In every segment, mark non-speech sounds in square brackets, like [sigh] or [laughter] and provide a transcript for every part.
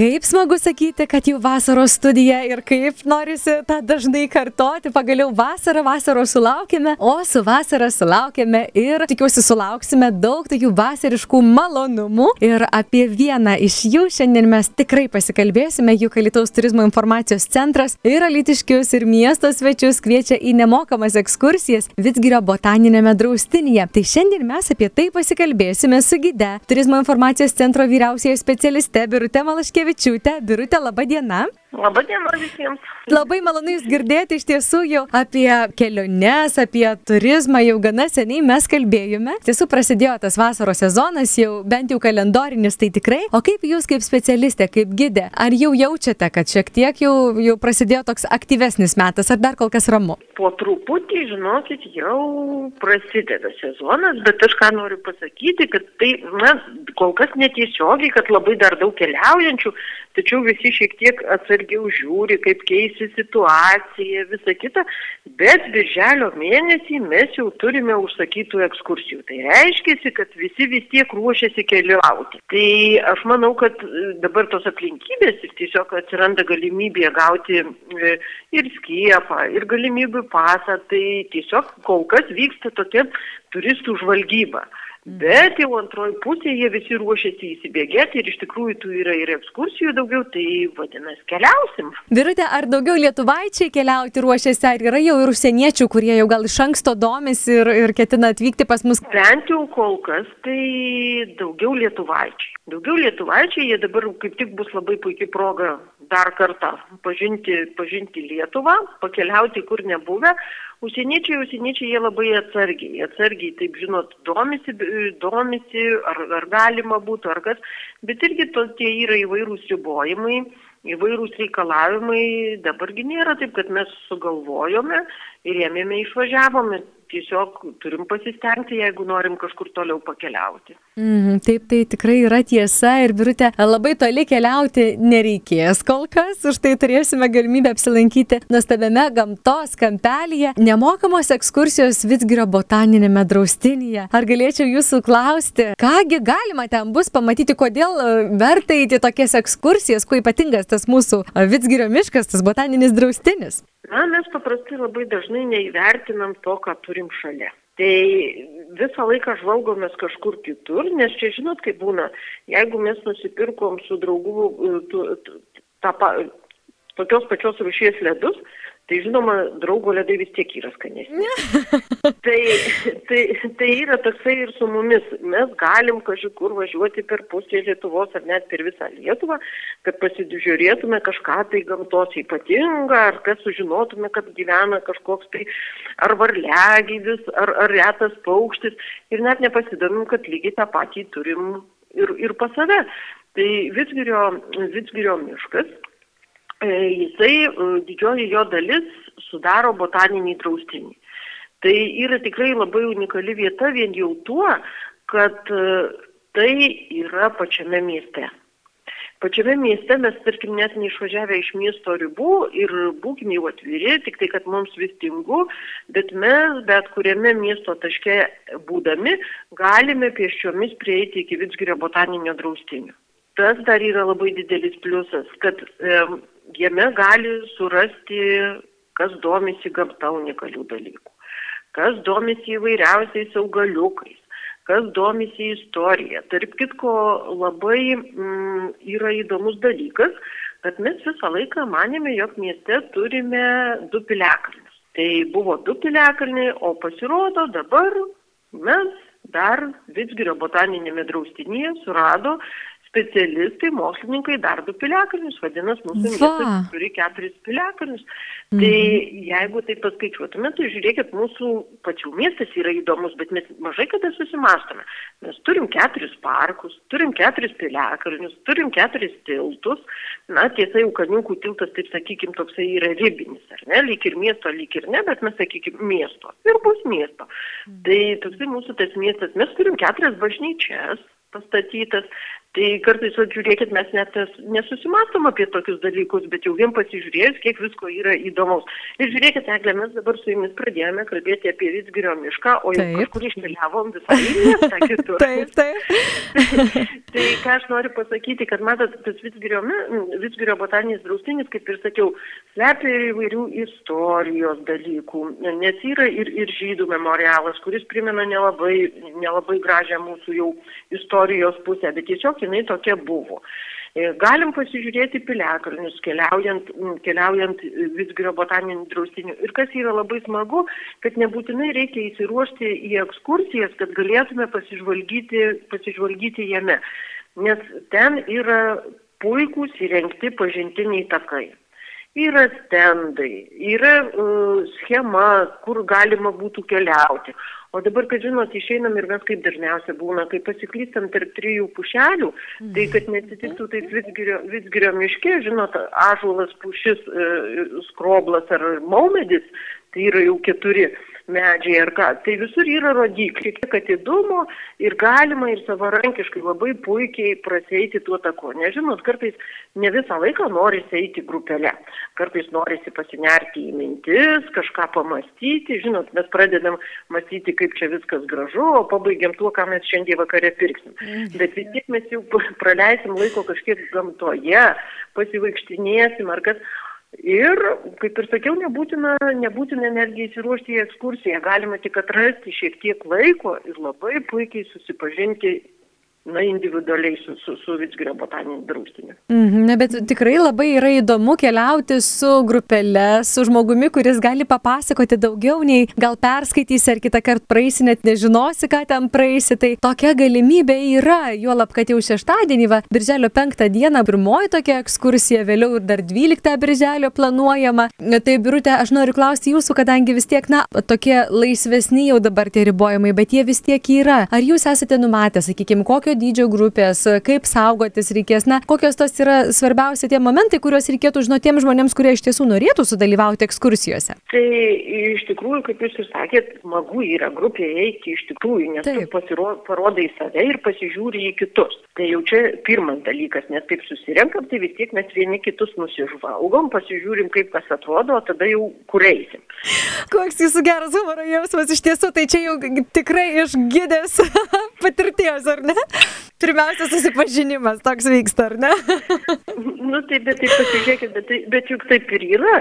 Kaip smagu sakyti, kad jau vasaros studija ir kaip norisi tą dažnai kartoti. Pagaliau vasarą, vasaros sulaukėme, o su vasara sulaukėme ir tikiuosi sulauksime daug tokių vasariškų malonumų. Ir apie vieną iš jų šiandien mes tikrai pasikalbėsime, juk Alitaus turizmo informacijos centras ir alitiškius ir miesto svečius kviečia į nemokamas ekskursijas Vitsgirio botaninėme draustinyje. Tai šiandien mes apie tai pasikalbėsime su gide, turizmo informacijos centro vyriausiai specialiste Birute Malaškevičiūte. Birute, laba diena. Labą dieną visiems. Labai malonu Jūs girdėti iš tiesų jau apie keliones, apie turizmą jau gana seniai mes kalbėjome. Tiesų prasidėjo tas vasaros sezonas, jau bent jau kalendorinis, tai tikrai. O kaip Jūs kaip specialistė, kaip gidė, ar jau jaučiate, kad šiek tiek jau, jau prasidėjo toks aktyvesnis metas, ar dar kol kas ramu? Po truputį, žinokit, jau prasideda sezonas, bet aš ką noriu pasakyti, kad tai, na, kol kas netiesiogiai, kad labai dar daug keliaujančių, tačiau visi šiek tiek atsargiau žiūri, kaip keisi situacija, visa kita, bet birželio mėnesį mes jau turime užsakytų ekskursijų. Tai reiškia, kad visi vis tiek ruošiasi keliauti. Tai aš manau, kad dabar tos aplinkybės ir tiesiog atsiranda galimybė gauti e, ir skiepą, ir galimybių pasą, tai tiesiog kol kas vyksta tokia turistų žvalgyba. Bet jau antroji pusė jie visi ruošiasi įsibėgėti ir iš tikrųjų tų yra ir ekskursijų daugiau, tai vadinasi keliausim. Birutė, ar daugiau lietuvaičiai keliauti ruošiasi, ar yra jau ir užsieniečių, kurie jau gal iš anksto domisi ir, ir ketina atvykti pas mus? Bent jau kol kas tai daugiau lietuvaičiai. Daugiau lietuvaičiai, jie dabar kaip tik bus labai puikia proga dar kartą pažinti, pažinti Lietuvą, pakeliauti kur nebuvę. Užsieniečiai, užsieniečiai jie labai atsargiai, atsargiai, taip žinot, domisi, domisi ar, ar galima būtų, ar kas, bet irgi to, tie yra įvairūs ribojimai, įvairūs reikalavimai, dabargi nėra taip, kad mes sugalvojome ir ėmėme išvažiavome, tiesiog turim pasistengti, jeigu norim kažkur toliau pakeliauti. Mm, taip, tai tikrai yra tiesa ir birutė, labai toli keliauti nereikės kol kas, už tai turėsime galimybę apsilankyti nuostabiame gamtos kampelyje, nemokamos ekskursijos Vitsgirio botaninėme draustinyje. Ar galėčiau jūsų klausti, kągi galima ten bus pamatyti, kodėl e, verta įti tokias ekskursijas, kuo ypatingas tas mūsų e, Vitsgirio miškas, tas botaninis draustinis? Na, mes paprastai labai dažnai neįvertinam to, ką turim šalia. Tai visą laiką žvalgomės kažkur kitur, nes čia žinot, kaip būna, jeigu mes nusipirkom su draugu tu, tą, tokios pačios rušies ledus, tai žinoma, draugo ledai vis tiek yra skanesni. [laughs] tai, tai, tai yra toksai ir su mumis. Mes galim kažkur važiuoti per pusę Lietuvos ar net per visą Lietuvą, kad pasižiūrėtume kažką tai gamtos ypatingą, ar kad sužinotume, kad gyvena kažkoks tai ar varliagyvis, ar, ar retas paukštis. Ir net nepasidomim, kad lygiai tą patį turim ir, ir pas save. Tai Vitsgirio, Vitsgirio miškas jisai didžioji jo dalis sudaro botaninį draustinį. Tai yra tikrai labai unikali vieta vien jau tuo, kad tai yra pačiame mieste. Pačiame mieste mes, tarkim, net neišvažiavę iš miesto ribų ir būkime jau atviri, tik tai, kad mums vis tingu, bet mes bet kuriame miesto taške būdami galime pieščiomis prieiti iki Vitsgirio botaninio draustinio. Tas dar yra labai didelis pliusas, kad e, jame gali surasti, kas domisi gamta unikalių dalykų, kas domisi įvairiausiais augaliukais, kas domisi istorija. Tarp kitko, labai mm, yra įdomus dalykas, kad mes visą laiką manėme, jog mieste turime du piliakalnius. Tai buvo du piliakalniai, o pasirodo dabar mes dar Vitsgirio botaninėme draustinyje surado specialistai, mokslininkai dar du piliakalnius, vadinasi, mūsų miestas turi keturis piliakalnius. Mhm. Tai jeigu tai paskaičiuotume, tai žiūrėkit, mūsų pačių miestas yra įdomus, bet mes mažai kada susimastome. Mes turim keturis parkus, turim keturis piliakalnius, turim keturis tiltus. Na, tiesa, jau kaniukų tiltas, taip sakykim, toksai yra ribinis, ar ne, lyg ir miesto, lyg ir ne, bet mes sakykim miesto. Ir bus miesto. Mhm. Tai toksai mūsų tas miestas, mes turim keturias bažnyčias pastatytas. Tai kartais, o žiūrėkit, mes net nesusimastom apie tokius dalykus, bet jau vien pasižiūrėjus, kiek visko yra įdomaus. Ir žiūrėkit, Eglė, mes dabar su jumis pradėjome kalbėti apie Vitsgirio mišką, o jau kažkur iškeliavom visą miestą [laughs] kitur. taip, taip. [laughs] tai ką aš noriu pasakyti, kad matot, tas Vitsgirio, Vitsgirio botaninis draustinis, kaip ir sakiau, slepia ir įvairių istorijos dalykų, nes yra ir, ir žydų memorialas, kuris primena nelabai, nelabai gražią mūsų jau istorijos pusę, bet tiesiog jinai tokia buvo. E, galim pasižiūrėti piliakalnius, keliaujant, keliaujant Visgirio botaninį draustinį. Ir kas yra labai smagu, kad nebūtinai reikia įsiruošti į ekskursijas, kad galėtume pasižvalgyti, pasižvalgyti jame. Nes ten yra puikūs įrengti pažintiniai takai yra stendai, yra uh, schema, kur galima būtų keliauti. O dabar, kad žinot, išeinam ir mes kaip dažniausiai būna, kai pasiklystam tarp trijų pušelių, tai kad netitiktų taip Vitsgirio, Vitsgirio miške, žinot, ažuolas, pušis, e, skroblas ar maumedis, tai yra jau keturi medžiai ar ką. Tai visur yra rodikliai, kad įdomu ir galima ir savarankiškai labai puikiai praseiti tuo taku. Nežinot, kartais ne visą laiką norisi eiti grupelę. Kartais norisi pasinerti į mintis, kažką pamastyti. Žinot, mes pradedam mąstyti, kaip čia viskas gražu, o pabaigiam tuo, ką mes šiandien vakare pirksim. Mhm. Bet vis tiek mes jau praleisim laiko kažkiek gamtoje, pasivaikštinėsim ar kas. Ir, kaip ir sakiau, nebūtina, nebūtina netgi įsiruošti į ekskursiją, galima tik atrasti šiek tiek laiko ir labai puikiai susipažinti na, individualiai su, su, su Vitsgirio botaniniu draustiniu. Mhm, ne, bet tikrai labai yra įdomu keliauti su grupelė, su žmogumi, kuris gali papasakoti daugiau nei gal perskaitysi ar kitą kartą praeisi, net nežinosi, ką ten praeisi. Tai tokia galimybė yra, juolab, kad jau šeštadienį, va, birželio penktą dieną, pirmoji tokia ekskursija, vėliau ir dar dvyliktą birželio planuojama. Tai, birutė, aš noriu klausti jūsų, kadangi vis tiek, na, tokie laisvesni jau dabar tie ribojimai, bet jie vis tiek yra. Ar jūs esate numatę, sakykime, kokio dydžio grupės, kaip saugotis reikės, na, kokios tos yra svarbiausi tie momentai, kuriuos reikėtų žinoti tiems žmonėms, kurie iš tiesų norėtų sudalyvauti ekskursijose. Tai iš tikrųjų, kaip jūs ir sakėt, smagu yra grupėje eiti iš tikrųjų, nes tu pasiro, parodai save ir pasižiūri į kitus. Tai jau čia pirmas dalykas, nes kaip susirenkam, tai vis tiek mes vieni kitus nusižvalgom, pasižiūrim, kaip kas atrodo, o tada jau kur eisim. Koks jūsų geras humoro jausmas iš tiesų, tai čia jau tikrai iš gydės [laughs] patirties, ar ne? Pirmiausia, susipažinimas toks vyksta, ar ne? nu tai, bet tai pasižiūrėkit, bet, tai, bet juk taip ir yra,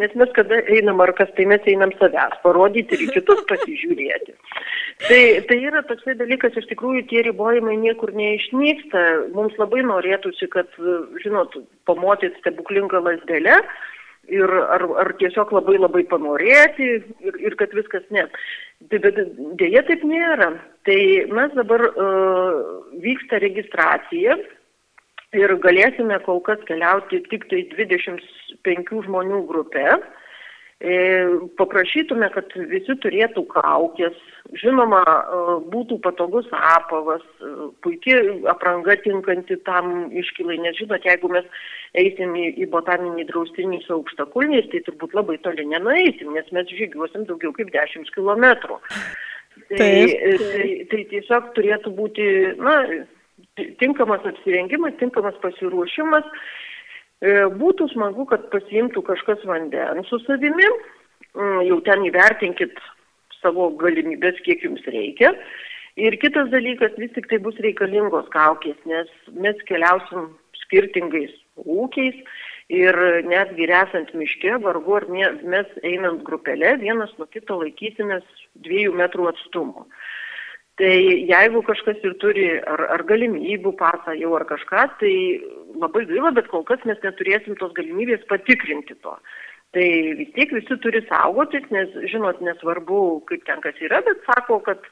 nes mes kada einam ar kas, tai mes einam savęs parodyti ir kitus pasižiūrėti. Tai, tai yra toksai dalykas, iš tikrųjų tie ribojimai niekur neišnyksta. Mums labai norėtųsi, kad, žinot, pamotyt stebuklingą lasdelę ir ar, ar tiesiog labai labai panorėti ir, ir kad viskas ne. Tai, bet dėja taip nėra. Tai mes dabar uh, vyksta registracija ir galėsime kol kas keliauti tik tai 25 žmonių grupė. E, paprašytume, kad visi turėtų kaukės, žinoma, e, būtų patogus apavas, e, puikiai apranga tinkanti tam iškilai, nes žinot, jeigu mes eisim į, į botaninį draustinį su aukštakulniais, tai turbūt labai toli nenueisim, nes mes žygiuosim daugiau kaip 10 km. Tai, tai, tai tiesiog turėtų būti, na, tinkamas apsirengimas, tinkamas pasiruošimas E, būtų smagu, kad pasiimtų kažkas vandens su savimi, mm, jau ten įvertinkit savo galimybės, kiek jums reikia. Ir kitas dalykas, vis tik tai bus reikalingos kaukės, nes mes keliausim skirtingais ūkiais ir netgi esant miške, vargu ar mes einant grupelė, vienas nuo kito laikysimės dviejų metrų atstumo. Tai jeigu kažkas ir turi ar, ar galimybių pasą jau ar kažką, tai labai gaila, bet kol kas mes neturėsim tos galimybės patikrinti to. Tai vis tiek visi turi saugotis, nes, žinot, nesvarbu, kaip ten kas yra, bet sako, kad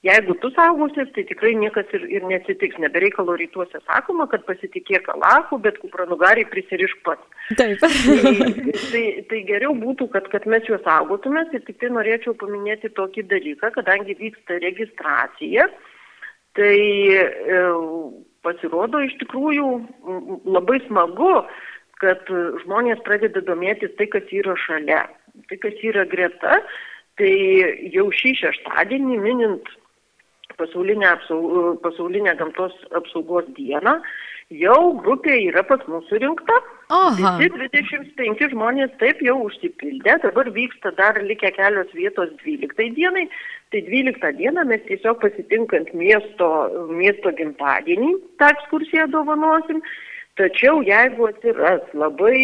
Jeigu tu saugosies, tai tikrai niekas ir, ir nesitiks. Nebereikalo rytuose sakoma, kad pasitikėk Alahu, bet kupranugariai prisirišk pats. Taip. tai, tai, tai geriau būtų, kad, kad mes juos saugotumės ir tik tai norėčiau paminėti tokį dalyką, kadangi vyksta registracija, tai e, pasirodo iš tikrųjų labai smagu, kad žmonės pradeda domėtis tai, kas yra šalia, tai, kas yra greta. Tai jau šį šeštadienį minint pasaulinę, apsaug, pasaulinę gamtos apsaugos dieną, jau grupė yra pas mus surinkta. Aha. Visi 25 žmonės taip jau užsipildė, dabar vyksta dar likę kelios vietos 12 dienai. Tai 12 dieną mes tiesiog pasitinkant miesto, miesto gimtadienį tą ekskursiją dovanosim Tačiau jeigu atsiras labai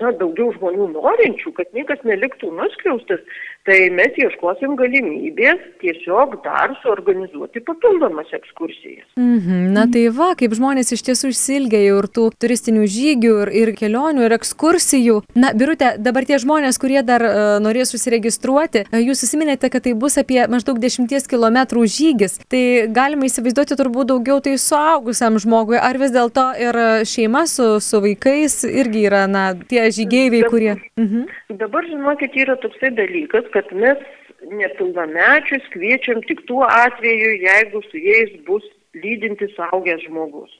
na, daugiau žmonių norinčių, kad niekas neliktų nuskriaustas, tai mes ieškosim galimybės tiesiog dar suorganizuoti papildomas ekskursijas. Mhm. Na tai va, kaip žmonės iš tiesų išsilgia jau ir tų turistinių žygių, ir, ir kelionių, ir ekskursijų. Na, birutė, dabar tie žmonės, kurie dar uh, norės užsiregistruoti, uh, jūs susiminėte, kad tai bus apie maždaug 10 km žygis. Tai galima įsivaizduoti turbūt daugiau tai suaugusiam žmogui, ar vis dėlto ir šeima su, su vaikais irgi yra, na, tie žygeiviai, kurie. Mhm. Dabar, žinokit, yra toksai dalykas, kad mes nepilnamečius kviečiam tik tuo atveju, jeigu su jais bus lydintis augęs žmogus.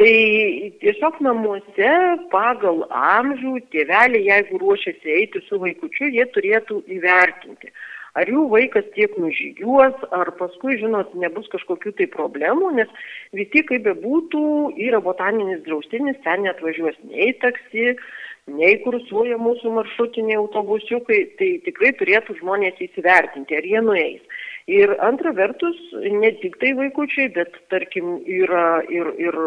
Tai tiesiog namuose pagal amžių tėveliai, jeigu ruošiasi eiti su vaikučiu, jie turėtų įvertinti, ar jų vaikas tiek nužygiuos, ar paskui, žinot, nebus kažkokių tai problemų, nes visi, kaip bebūtų, yra botaninis draustinis, ten netvažiuos nei taksi, nei kursuoja mūsų maršrutiniai autobusiukai, tai tikrai turėtų žmonės įsivertinti, ar jie nueis. Ir antra vertus, ne tik tai vaikučiai, bet tarkim yra ir, ir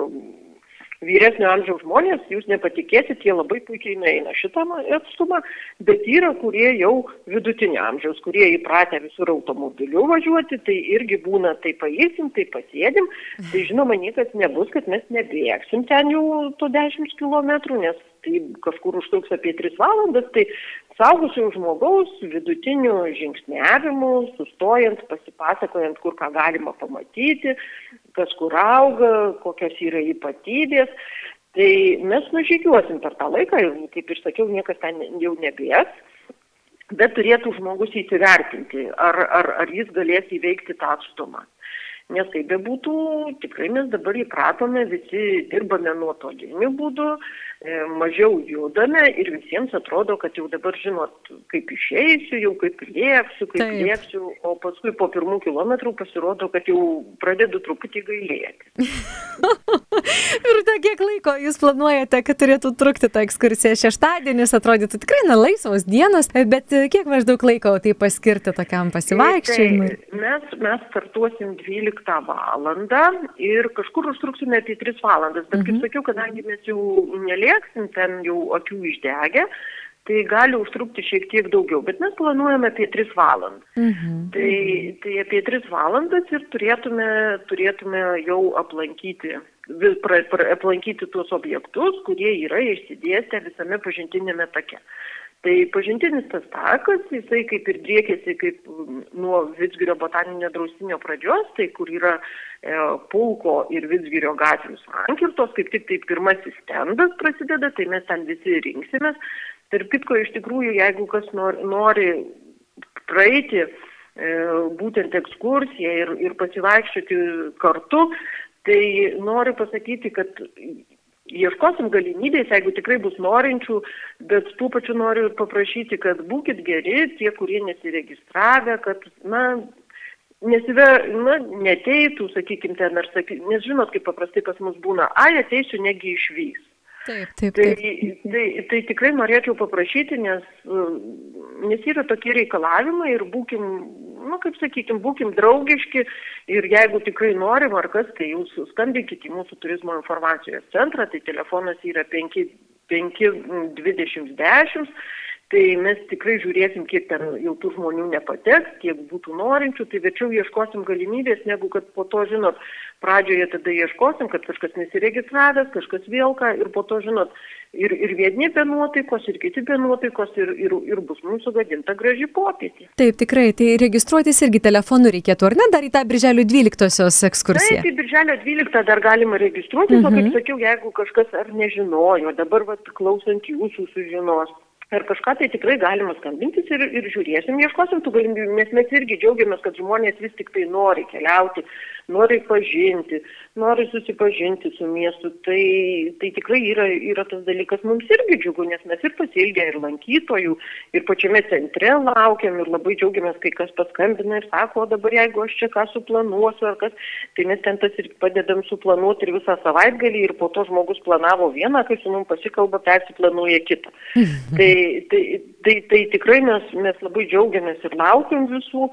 vyresnio amžiaus žmonės, jūs nepatikėsit, jie labai puikiai nueina šitą atstumą, bet yra, kurie jau vidutinio amžiaus, kurie įpratę visur automobiliu važiuoti, tai irgi būna, tai paėsim, tai pasėdim, tai žinoma, niekas nebus, kad mes nebėgsim ten jau to 10 km, nes tai kažkur užtruks apie 3 valandas, tai saugusio žmogaus vidutiniu žingsniavimu, sustojant, pasipasakojant, kur ką galima pamatyti, kas kur auga, kokios yra ypatybės. Tai mes nužygiuosim per tą laiką ir, kaip ir sakiau, niekas ten jau nebės, bet turėtų žmogus įsivertinti, ar, ar, ar jis galės įveikti tą atstumą. Nes kaip bebūtų, tikrai mes dabar įpratome, visi dirbame nuotoliniu būdu, mažiau judame ir visiems atrodo, kad jau dabar žinot, kaip išeisiu, jau kaip lėksiu, kaip Taip. lėksiu, o paskui po pirmų kilometrų pasirodo, kad jau pradedu truputį gailėti. [laughs] ir ta kiek laiko jūs planuojate, kad turėtų trukti ta ekskursija? Šeštadienis atrodytų tikrai na, laisvos dienos, bet kiek maždaug laiko tai paskirti tokiam pasivaikščiojimui? Tai mes, mes startuosim 12 12 valandą ir kažkur užtruksime apie 3 valandas, bet mhm. kaip sakiau, kadangi mes jau nelieksim ten jau akių išdegę, tai gali užtrukti šiek tiek daugiau, bet mes planuojame apie 3 valandas. Mhm. Tai, tai apie 3 valandas ir turėtume, turėtume jau aplankyti, pra, pra, aplankyti tuos objektus, kurie yra išsidėstę visame pažintinėme take. Tai pažintinis tas takas, jisai kaip ir driekėsi kaip nuo Vitsgirio botaninio draustinio pradžios, tai kur yra e, Pulko ir Vitsgirio gatvių sankirtos, kaip tik tai pirmasis stendas prasideda, tai mes ten visi rinksimės. Tarp kitko, iš tikrųjų, jeigu kas nori praeiti e, būtent ekskursiją ir, ir pasivaikščioti kartu, tai noriu pasakyti, kad ieškosim galimybės, jeigu tikrai bus norinčių, bet tuo pačiu noriu paprašyti, kad būkite geri, tie, kurie nesiregistravę, kad, na, nesive, na, neteitų, sakykime, ten ar sakykime, nes žinot, kaip paprastai pas mus būna, ai, ateisiu, negi išvys. Taip, taip, taip. Tai, tai, tai tikrai norėčiau paprašyti, nes, nes yra tokie reikalavimai ir būkim, nu, kaip sakykim, būkim draugiški ir jeigu tikrai norim ar kas, tai jūs skambinkite į mūsų turizmo informacijos centrą, tai telefonas yra 5, 5 20 10 tai mes tikrai žiūrėsim, kiek ten jau tų žmonių nepateks, kiek būtų norinčių, tai verčiau ieškosim galimybės, negu kad po to, žinot, pradžioje tada ieškosim, kad kažkas nesiregistravęs, kažkas vėl ką ir po to, žinot, ir, ir vieni be nuotaikos, ir kiti be nuotaikos, ir, ir, ir bus mums sugadinta graži popietė. Taip, tikrai, tai registruotis irgi telefonu reikėtų, ar ne, dar į tą birželio 12-osios ekskursiją? Taip, į birželio 12 dar galima registruotis, mhm. o kaip sakiau, jeigu kažkas ar nežinojo, dabar vat, klausant jūsų sužinos ar kažką tai tikrai galima skambintis ir, ir žiūrėsim, ieškosim tų galimybių, nes mes irgi džiaugiamės, kad žmonės vis tik tai nori keliauti, nori pažinti, nori susipažinti su miestu. Tai, tai tikrai yra, yra tas dalykas mums irgi džiugu, nes mes ir pasilgę ir lankytojų, ir pačiame centre laukiam ir labai džiaugiamės, kai kas paskambina ir sako, o dabar jeigu aš čia ką suplanuosiu ar kas, tai mes ten tas ir padedam suplanuoti ir visą savaitgalį ir po to žmogus planavo vieną, kai su mums pasikalba, persiplanuoja kitą. [laughs] tai, tai, tai, tai tikrai mes, mes labai džiaugiamės ir laukiam visų.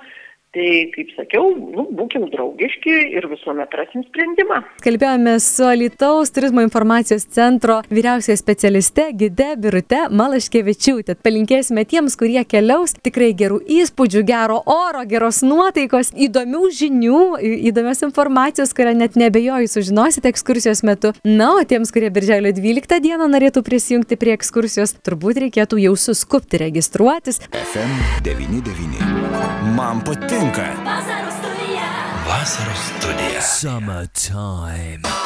Tai, kaip sakiau, nu, būkim draugiški ir visuomet rasim sprendimą. Kalbėjome su Alitaus turizmo informacijos centro vyriausiai specialiste Gide Birute Malaškevičiūtė. Palinkėsime tiems, kurie keliaus, tikrai gerų įspūdžių, gero oro, geros nuotaikos, įdomių žinių, įdomios informacijos, kurią net nebejoju sužinosite ekskursijos metu. Na, o tiems, kurie birželio 12 dieną norėtų prisijungti prie ekskursijos, turbūt reikėtų jau suskupti registruotis. FM99. Man patinka. Vasaros studija. Vasaros studija. Summertime.